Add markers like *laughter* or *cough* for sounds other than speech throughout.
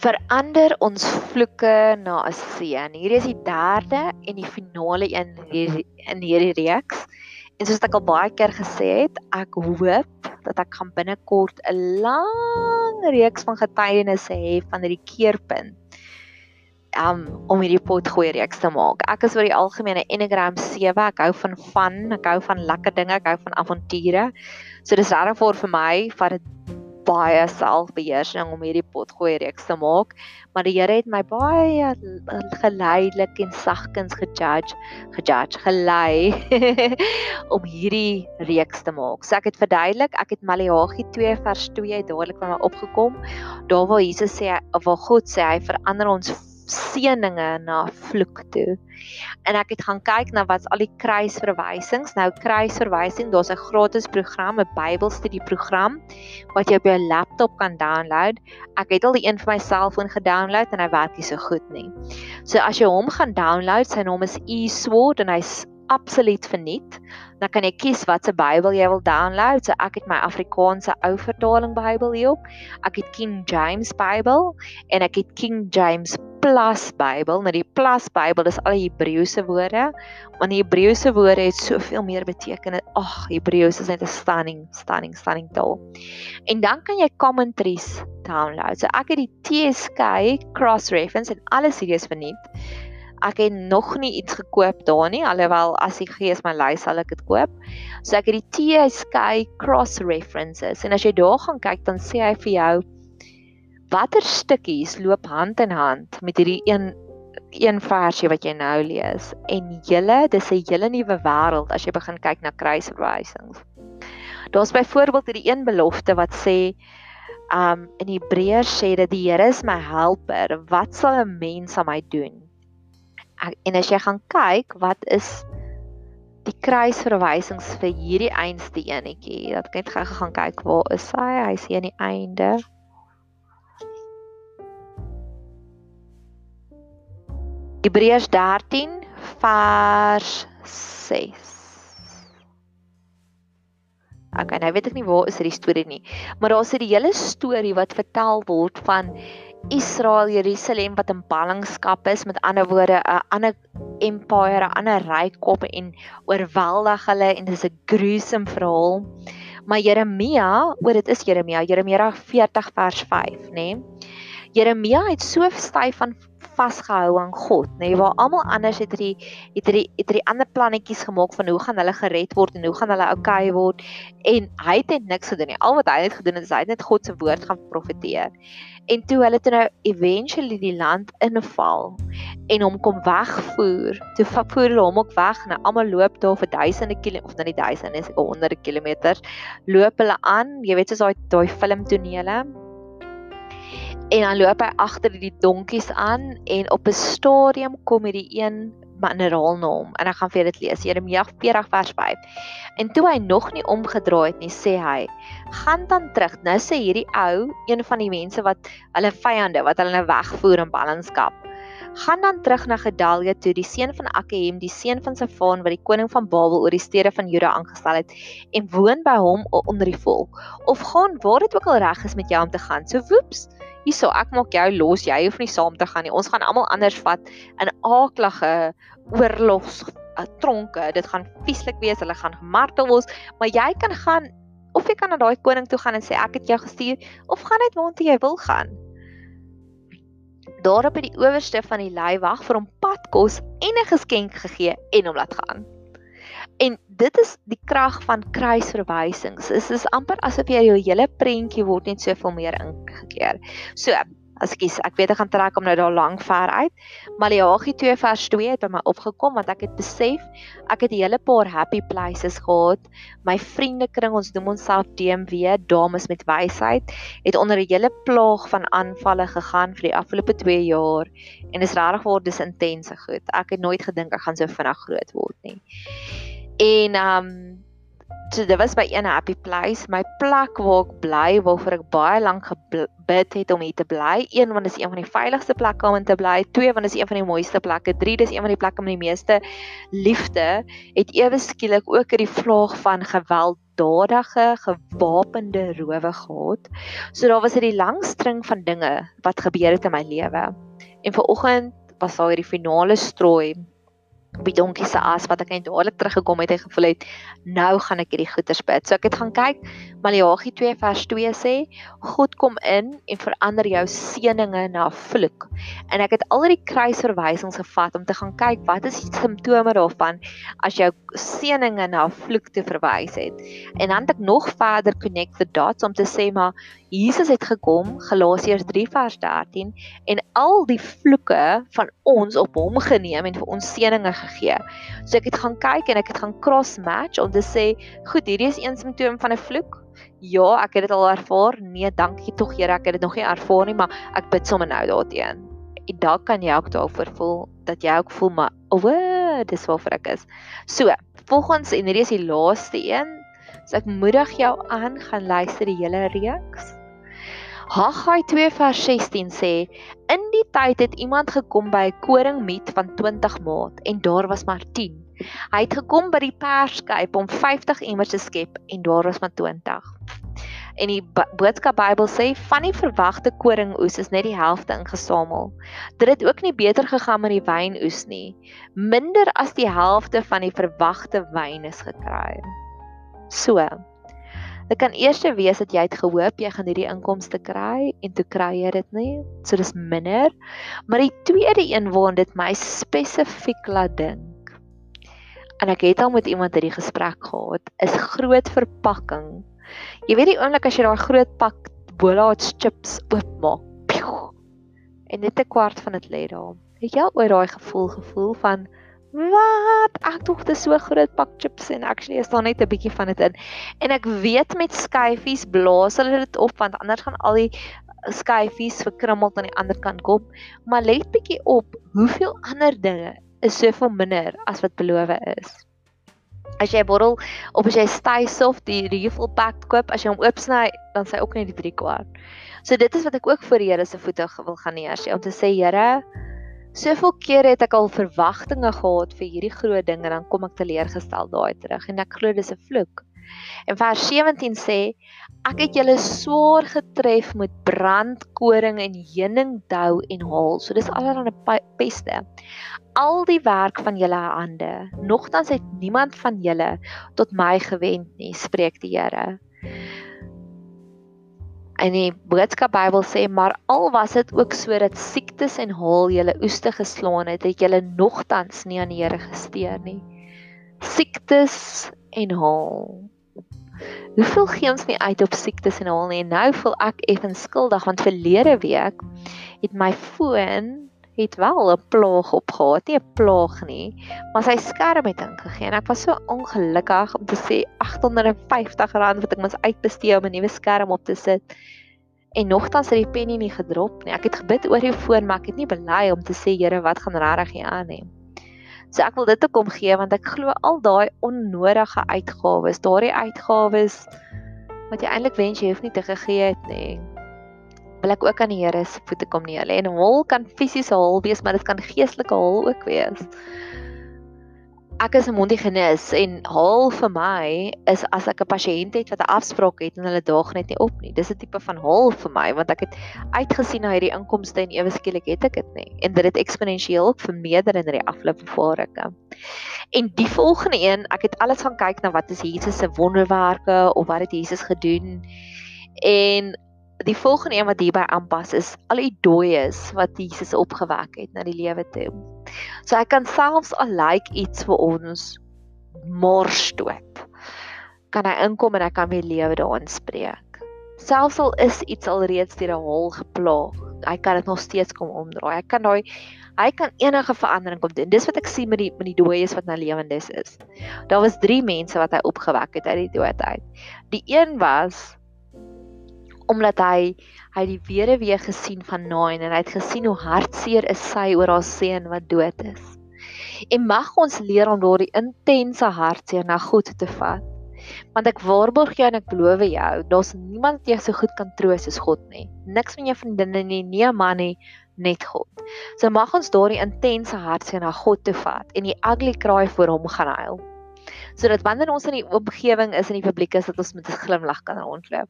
verander ons vloeke na 'n seën. Hierdie is die derde en die finale een in hierdie reeks. En soos ek al baie keer gesê het, ek hoop dat ek gaan binnekort 'n lang reeks van getuienisse hê van hierdie keerpunt. Um om hierdie pot gooi reeks te maak. Ek is oor die algemeen 'n Enneagram 7. Ek hou van fun, ek hou van lekker dinge, ek hou van avonture. So dis regtig vir my van dit baie selfbeheersing om hierdie potgooi reeks te maak, maar die Here het my baie geleidelik en sagkens gejudge, gejudge, gelei *laughs* om hierdie reeks te maak. So ek het verduidelik, ek het Maleagi 2 vers 2 dadelik van my opgekom. Daar waar Jesus sê, waar God sê hy verander ons seëninge na vloek toe. En ek het gaan kyk na wat's al die kruisverwysings. Nou kruisverwysing, daar's 'n gratis program, 'n Bybelstudieprogram wat jy op jou laptop kan download. Ek het al die een vir my selfoon gedownload en hy werk nie so goed nie. So as jy hom gaan download, sy naam is eSword en hy's absoluut verniet. Dan kan jy kies watse Bybel jy wil download. So ek het my Afrikaanse ou vertaling Bybel hier op. Ek het King James Bybel en ek het King James Plus Bybel. Nou die Plus Bybel is al Hebreëse woorde, want die Hebreëse woorde het soveel meer betekenis. Ag, Hebreëus is net 'n stunning, stunning, stunning taal. En dan kan jy commentaries download. So ek het die TSK cross reference en alles hier is verniet. Ek het nog nie iets gekoop daar nie, alhoewel as die Gees my lei sal ek dit koop. So ek het die TSK cross references en as jy daar gaan kyk dan sê hy vir jou watter stukkies loop hand in hand met hierdie een een versie wat jy nou lees en julle dis 'n hele nuwe wêreld as jy begin kyk na kruisverwysings. Daar's byvoorbeeld hierdie een belofte wat sê um in Hebreërs sê dat die Here is my helper, wat sal 'n mens aan my doen? En as jy gaan kyk, wat is die kruisverwysings vir hierdie einste enetjie? Dat ek net gou gaan kyk waar is hy? Hy's hier aan die einde. Hebreërs 13 vers 6. Okay, nou weet ek nie waar is hierdie storie nie, maar daar is 'n hele storie wat vertel word van Israel Jerusalem wat in ballingskap is, met ander woorde 'n ander empire, 'n ander ryk kom en oorweldig hulle en dis 'n gruesome verhaal. Maar Jeremia, oor dit is Jeremia, Jeremia 40 vers 5, nê? Nee? Jeremia het so styf van vasgehou aan God, nê, nee, waar almal anders het hierdie het hierdie het hierdie ander plannetjies gemaak van hoe gaan hulle gered word en hoe gaan hulle okay word en hy het net niks gedoen nie. Al wat hy het gedoen is hy het net God se woord gaan profeteer. En toe hulle toe nou eventually die land inval en hom kom wegvoer, toe voer hulle hom ook weg en almal loop daar vir duisende kilometers of nou nie duisende, is honderde kilometers loop hulle aan, jy weet soos daai daai filmtonele En dan loop hy agter die donkies aan en op 'n stadium kom hierdie een mineraal na hom en ek gaan vir dit lees Jeremia 40 vers 5. En toe hy nog nie omgedraai het nie, sê hy: "Gaan dan terug." Nou sê hierdie ou, een van die mense wat hulle vyande wat hulle nou wegvoer in ballingskap. Gaan dan terug na Gedalia toe, die seun van Akkehem, die seun van Safan wat die koning van Babel oor die stede van Juda aangestel het en woon by hom onder die volk. Of gaan waar dit ook al reg is met jou om te gaan. So woeps, hierso ek maak jou los jy hoef nie saam te gaan nie. Ons gaan almal anders vat in aaklige oorlogs uh, tronke. Dit gaan vieslik wees hulle gaan gemartel word. Maar jy kan gaan of jy kan na daai koning toe gaan en sê ek het jou gestuur of gaan net waartoe jy wil gaan. Daarop het die owerste van die lei wag vir hom padkos en 'n geskenk gegee en hom laat gaan En dit is die krag van kruisverwysings. Dit is amper asof jy jou hele prentjie word net soveel meer ingekeer. So, as ek weet ek gaan trek om nou daar lank ver uit. Maleagi 2 vers 2 het by my opgekom want ek het besef ek het 'n hele paar happy places gehad. My vriendekring, ons noem onsself DMW, dames met wysheid, het onder 'n hele plaag van aanvalle gegaan vir die afgelope 2 jaar en is regtig word dis intense goed. Ek het nooit gedink ek gaan so vinnig groot word nie. En um so dit was by een happy place, my plek waar ek bly, waarvoor ek baie lank gebid het om hier te bly. Een want dit is een van die veiligste plekke om in te bly. Twee want dit is een van die mooiste plekke. Drie dis een van die plekke met die meeste liefde. Het ewe skielik ook hierdie vlaag van geweld gewelddadige, gewapende rowe gehad. So daar was 'n lang string van dinge wat gebeur het in my lewe. En vir oggend was daar hierdie finale strooi op die donkie se as wat ek net dadelik teruggekom het en gevoel het nou gaan ek hierdie goeters bid. So ek het gaan kyk Maleagi 2 vers 2 sê God kom in en verander jou seëninge na vloek. En ek het al die kruisverwysings gevat om te gaan kyk wat is die simptome daarvan as jou seëninge na vloek te verwys het. En dan het ek nog verder connect the dots om te sê maar Jesus het gekom Galasiërs 3 vers 13 en al die vloeke van ons op hom geneem en vir ons seëninge gegee. So ek het gaan kyk en ek het gaan cross match om te sê, goed, hierdie is een simptoom van 'n vloek. Ja, ek het dit al ervaar. Nee, dankie tog Here, ek het dit nog nie ervaar nie, maar ek bid sommer nou daarteen. En dalk kan jy ook daarvoor voel dat jy ook voel maar o, oh, dis waarvoor ek is. So, volgens en hierdie is die laaste een. So ek moedig jou aan gaan luister die hele reeks. Haggai 2 vers 16 sê: In die tyd het iemand gekom by 'n koringmiet van 20 maat en daar was maar 10. Hy het gekom by die perskyp om 50 emmers te skep en daar was maar 20. En die boodskap Bybel sê van die verwagte koringoes is net die helfte ingesamel. Dit het ook nie beter gegaan met die wynoes nie. Minder as die helfte van die verwagte wyn is gekry. So, Dit kan eers wees dat jy het gehoop jy gaan hierdie inkomste kry en toe kry jy dit nie. So dis minder. Maar die tweede een waarna dit my spesifiek laat dink. En ek het al met iemand hierdie gesprek gehad, is groot verpakking. Jy weet die oomblik as jy daai groot pak bolaats chips oopmaak. En net 'n kwart van dit lê daar. Het jy al ooit daai gevoel gevoel van Wat? Ek dink dit so groot pak chips en actually is daar net 'n bietjie van dit in. En ek weet met skyfies blaas hulle dit op want anders gaan al die skyfies verkrummel aan die ander kant kom. Maar let bietjie op, hoeveel ander dinge is soveel minder as wat beloof is. As jy 'n bottel of as jy Stysoft die refill pack koop, as jy hom oopsny, dan sê ook net die 3 kwart. So dit is wat ek ook voor die Here se voete wil gaan neersê om te sê Here, Soveel kere het ek al verwagtinge gehad vir hierdie groot ding en dan kom ek teleurgestel daai terug en ek glo dis 'n vloek. En vers 17 sê ek het julle swaar getref met brandkoring en heuningdou en haal. So dis allerlei peste. Al die werk van julle hande. Nogtans het niemand van julle tot my gewend nie, spreek die Here. In die boodskap Bybel sê maar al was dit ook sodat siektes en haal julle oeste geslaan het, het julle nogtans nie aan die Here gesteer nie. Siektes en haal. Hoeveel gee ons nie uit op siektes en haal nie? Nou voel ek effens skuldig want verlede week het my foon het wel 'n plaag opgehad, nie 'n plaag nie, maar sy skerm het ingegee en ek was so ongelukkig om te sê R850 wat ek mos uitbestee om 'n nuwe skerm op te sit. En nogtans het die penny nie gedrop nie. Ek het gebid oor die foon, maar ek het nie bely om te sê Here, wat gaan regtig hier aan nie. So ek wil dit ook omgee want ek glo al daai onnodige uitgawes, daardie uitgawes wat jy eintlik wens jy hoef nie te gegee het nie wil ek ook aan die Here se voete kom neer lê. En hol kan fisiese hol wees, maar dit kan geestelike hol ook wees. Ek is 'n mondhygiënis en hol vir my is as ek 'n pasiënt het wat 'n afspraak het en hulle daag net nie op nie. Dis 'n tipe van hol vir my want ek het uitgesien na hierdie inkomste en ewe skielik het ek dit nie. En dit het eksponensieel vermeerder in die afgelope paar reke. En die volgende een, ek het alles gaan kyk na wat is Jesus se wonderwerke of wat het Jesus gedoen en die volgende een wat hierby aanpas is al die dooies wat Jesus opgewek het na die lewe toe. So ek kan selfs al like iets vir ons mors doop. Kan hy inkom en ek kan weer lewe daarin spreek. Selfs al is iets alreeds deur 'n hol geplaag, hy kan dit nog steeds kom omdraai. Hy kan daai hy kan enige verandering kom doen. Dis wat ek sien met die met die dooies wat nou lewendes is. Daar was 3 mense wat hy opgewek het uit die dood uit. Die een was omdat hy hy die weduwee gesien van Nain en hy het gesien hoe hartseer is sy oor haar seun wat dood is. En mag ons leer om daardie intense hartseer na God te vat. Want ek waarborg jou en ek beloof jou, daar's niemand wat jou so goed kan troos as God nie. Niks van jou vriendinne nie, nie 'n man nie, net God. So mag ons daardie intense hartseer na God toe vat en die ugly cry voor hom gaan huil. sodat wanneer ons in die omgewing is in die publiek is dat ons met 'n glimlag kan rondloop.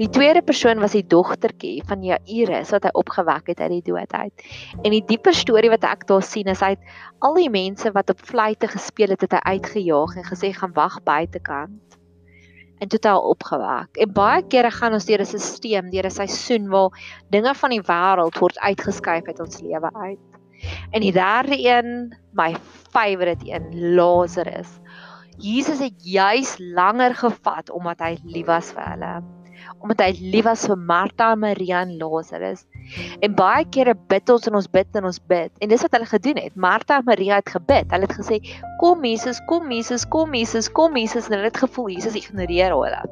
Die tweede persoon was die dogtertjie van Jairus wat hy opgewek het uit die dood uit. En die dieper storie wat ek daar sien is hy al die mense wat op fluitte gespeel het, het hy uitgejaag en gesê gaan wag buitekant en toe het opgewek. En baie kere gaan ons deur 'n stelsel, deur 'n seisoen waar dinge van die wêreld word uitgeskuif uit ons lewe uit. En die derde een, my favourite een, Lazarus. Jesus het juis langer gevat omdat hy lief was vir hulle omdat hy lief was vir Martha, Maria en Lazarus. En baie kere bid ons en ons bid en ons bid. En dis wat hulle gedoen het. Martha en Maria het gebid. Hulle het gesê, "Kom Jesus, kom Jesus, kom Jesus, kom Jesus." En hulle het gevoel Jesus ignoreer hulle.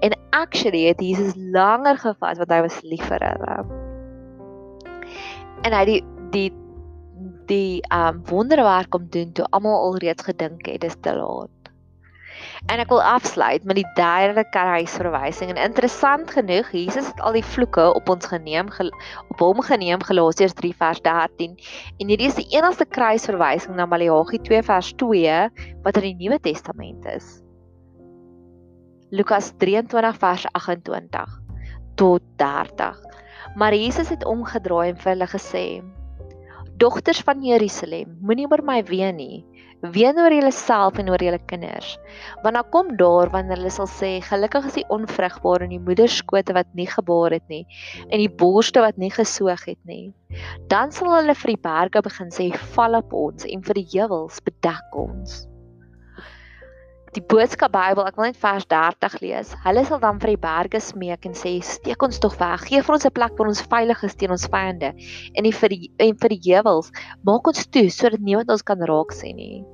En actually het Jesus langer gevat want hy was lief vir hulle. En hy die die die um wonderwerk om doen toe almal alreeds gedink het dis te laat. En ek wil afsluit met die derde kruisverwysing. En interessant genoeg, Jesus het al die vloeke op ons geneem op hom geneem Galasiërs 3 vers 13. En hierdie is die enigste kruisverwysing na Maleagi 2 vers 2 wat in die Nuwe Testament is. Lukas 23 vers 28 tot 30. Maar Jesus het omgedraai en vir hulle gesê: Dogters van Jerusalem, moenie oor my ween nie ween oor julleself en oor julle kinders. Want dan kom daar wanneer hulle sal sê gelukkig is die onvrugbare in die moederskote wat nie gebaar het nie en die borste wat nie gesoog het nie. Dan sal hulle vir die berge begin sê val op ons en vir die heuwels bedek ons die boodskap Bybel, ek wil net vers 30 lees. Hulle sal dan vir die berge smeek en sê: "Steek ons tog weg. Geef vir ons 'n plek waar ons veilig is teen ons vyande." En die vir die en vir die heuwels, maak ons toe sodat niemand ons kan raak sien nie.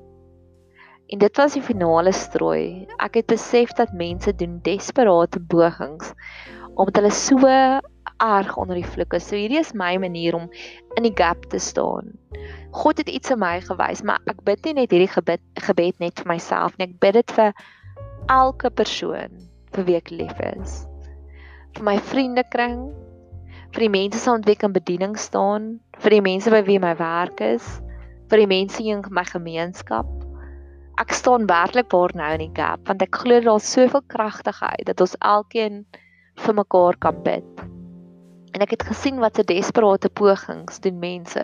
En dit was die finale strooi. Ek het besef dat mense doen desperate pogings omdat hulle so erg onder die vloeke. So hierdie is my manier om in die gap te staan. God het iets in my gewys, maar ek bid nie net hierdie gebed gebed net vir myself nie. Ek bid dit vir elke persoon vir wie ek lief is. Vir my vriendekring, vir die mense wat ontwik in bediening staan, vir die mense by wie my werk is, vir die mense in my gemeenskap. Ek staan werklik waar nou in die gap want ek glo daar's soveel kragtigheid dat ons elkeen vir mekaar kan bid. En ek het gesien wat se desperate pogings doen mense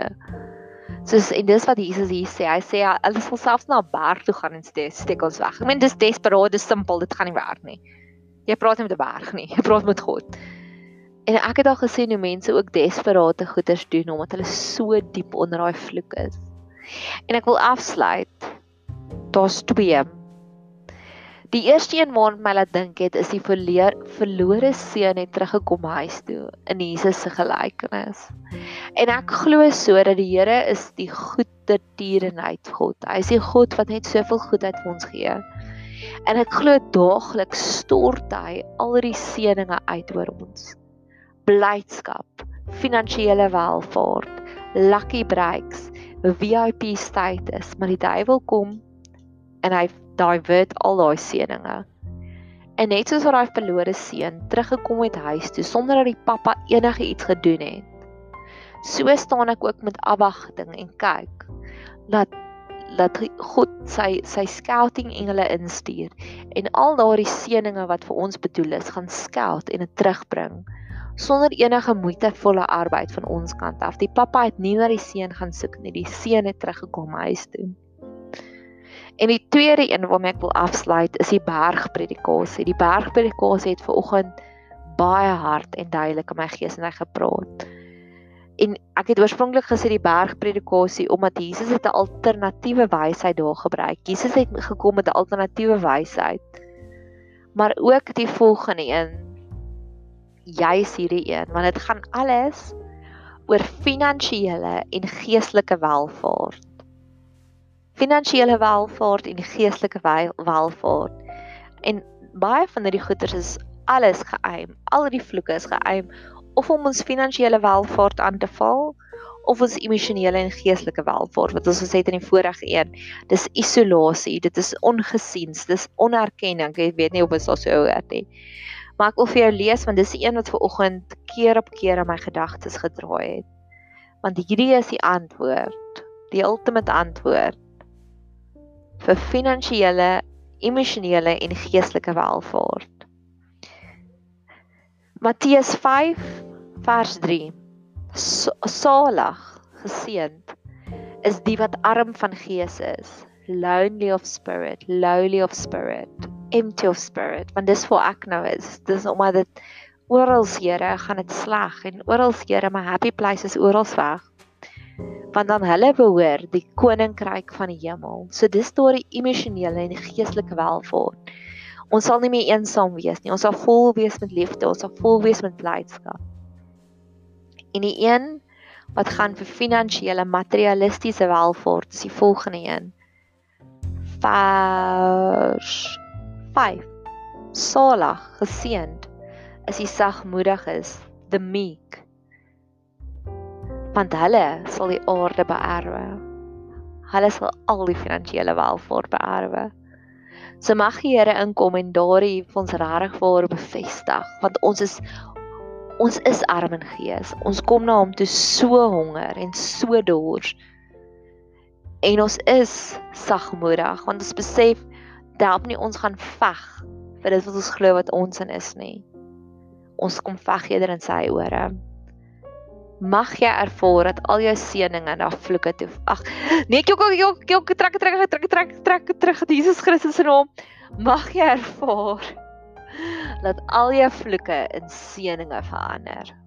Soos en dis wat Jesus hier sê. Hy sê hulle sal selfs na 'n berg toe gaan en steek, steek ons weg. Ek meen dis desperaat, dis simpel, dit gaan nie werk nie. Jy praat nie met 'n berg nie, *laughs* jy praat met God. En ek het al gesien hoe mense ook desperate goeders doen omdat hulle so diep onder daai vloek is. En ek wil afsluit. Daar's twee Die eerste een waarna my laat dink het is die verleer, verlore seun het teruggekom huis toe in Jesus se gelykenis. En ek glo so dat die Here is die goeie tierenheid God. Hy is die God wat net soveel goedheid vir ons gee. En ek glo daagliks stort hy al die seëninge uit oor ons. Blydskap, finansiële welvaart, lucky breaks, VIP status, maar die duiwel kom en hy divert al daai seëninge. En net soos wat daai verlore seun teruggekom het huis toe sonder dat die pappa enige iets gedoen het. So staan ek ook met afwagting en kyk dat dat God sy sy scouting engele instuur en al daardie seëninge wat vir ons bedoel is gaan scout en dit terugbring sonder enige moeitevolle arbeid van ons kant af. Die pappa het nie na die seun gaan soek nie. Die seun het teruggekom huis toe. En die tweede een waarmee ek wil afsluit is die bergpredikasie. Die bergpredikasie het ver oggend baie hard en duidelik in my gees en hy gepraat. En ek het oorspronklik gesê die bergpredikasie omdat Jesus het 'n alternatiewe wysheid daar gebruik. Jesus het gekom met 'n alternatiewe wysheid. Maar ook die volgende een. Juis hierdie een, want dit gaan alles oor finansiële en geestelike welvaart finansiële welvaart en geestelike welvaart. En baie van hierdie goeders is alles geëim. Al die vloeke is geëim of om ons finansiële welvaart aan te val of ons emosionele en geestelike welvaart wat ons gesê het in die vorige een. Dis isolasie, dit is ongesiens, dis onerkenning. Ek weet nie of dit sou so hoor nie. Maar ek wil vir jou lees want dis die een wat ver oggend keer op keer in my gedagtes gedraai het. Want hierdie is die antwoord, die ultimate antwoord vir finansiële, emosionele en geestelike welvaart. Matteus 5 vers 3. Salig, geseënd is die wat arm van gees is, lonely of spirit, lowly of spirit, empty of spirit, want dis waar ek nou is. Dis omdat dit oral Here gaan dit sleg en oral Here my happy place is oral weg. Want dan hulle behoort die koninkryk van die hemel. So dis daar die emosionele en geestelike welvaart. Ons sal nie meer eensaam wees nie. Ons sal vol wees met liefde, ons sal vol wees met blydskap. En die een wat gaan vir finansiële materialistiese welvaart, is die volgende een. Vers 5. Salig, geseënd is die sagmoediges, the meek. Want hulle sal die aarde beerwe. Hulle sal al die finansiële welvaart beerwe. So mag die Here inkom en daardie vir ons vir bevestig want ons is ons is arm in gees. Ons kom na hom toe so honger en so dors. En ons is sagmoedig want ons besef dat nie ons gaan veg vir dit wat ons glo wat ons in is nie. Ons kom veg eerder in sy ore mag jy ervaar dat al jou seëninge na vloeke toe. Ag, nee, ek ek ek trek trek trek trek trek terug in Jesus Christus se naam. Mag jy ervaar dat al jou vloeke in seëninge verander.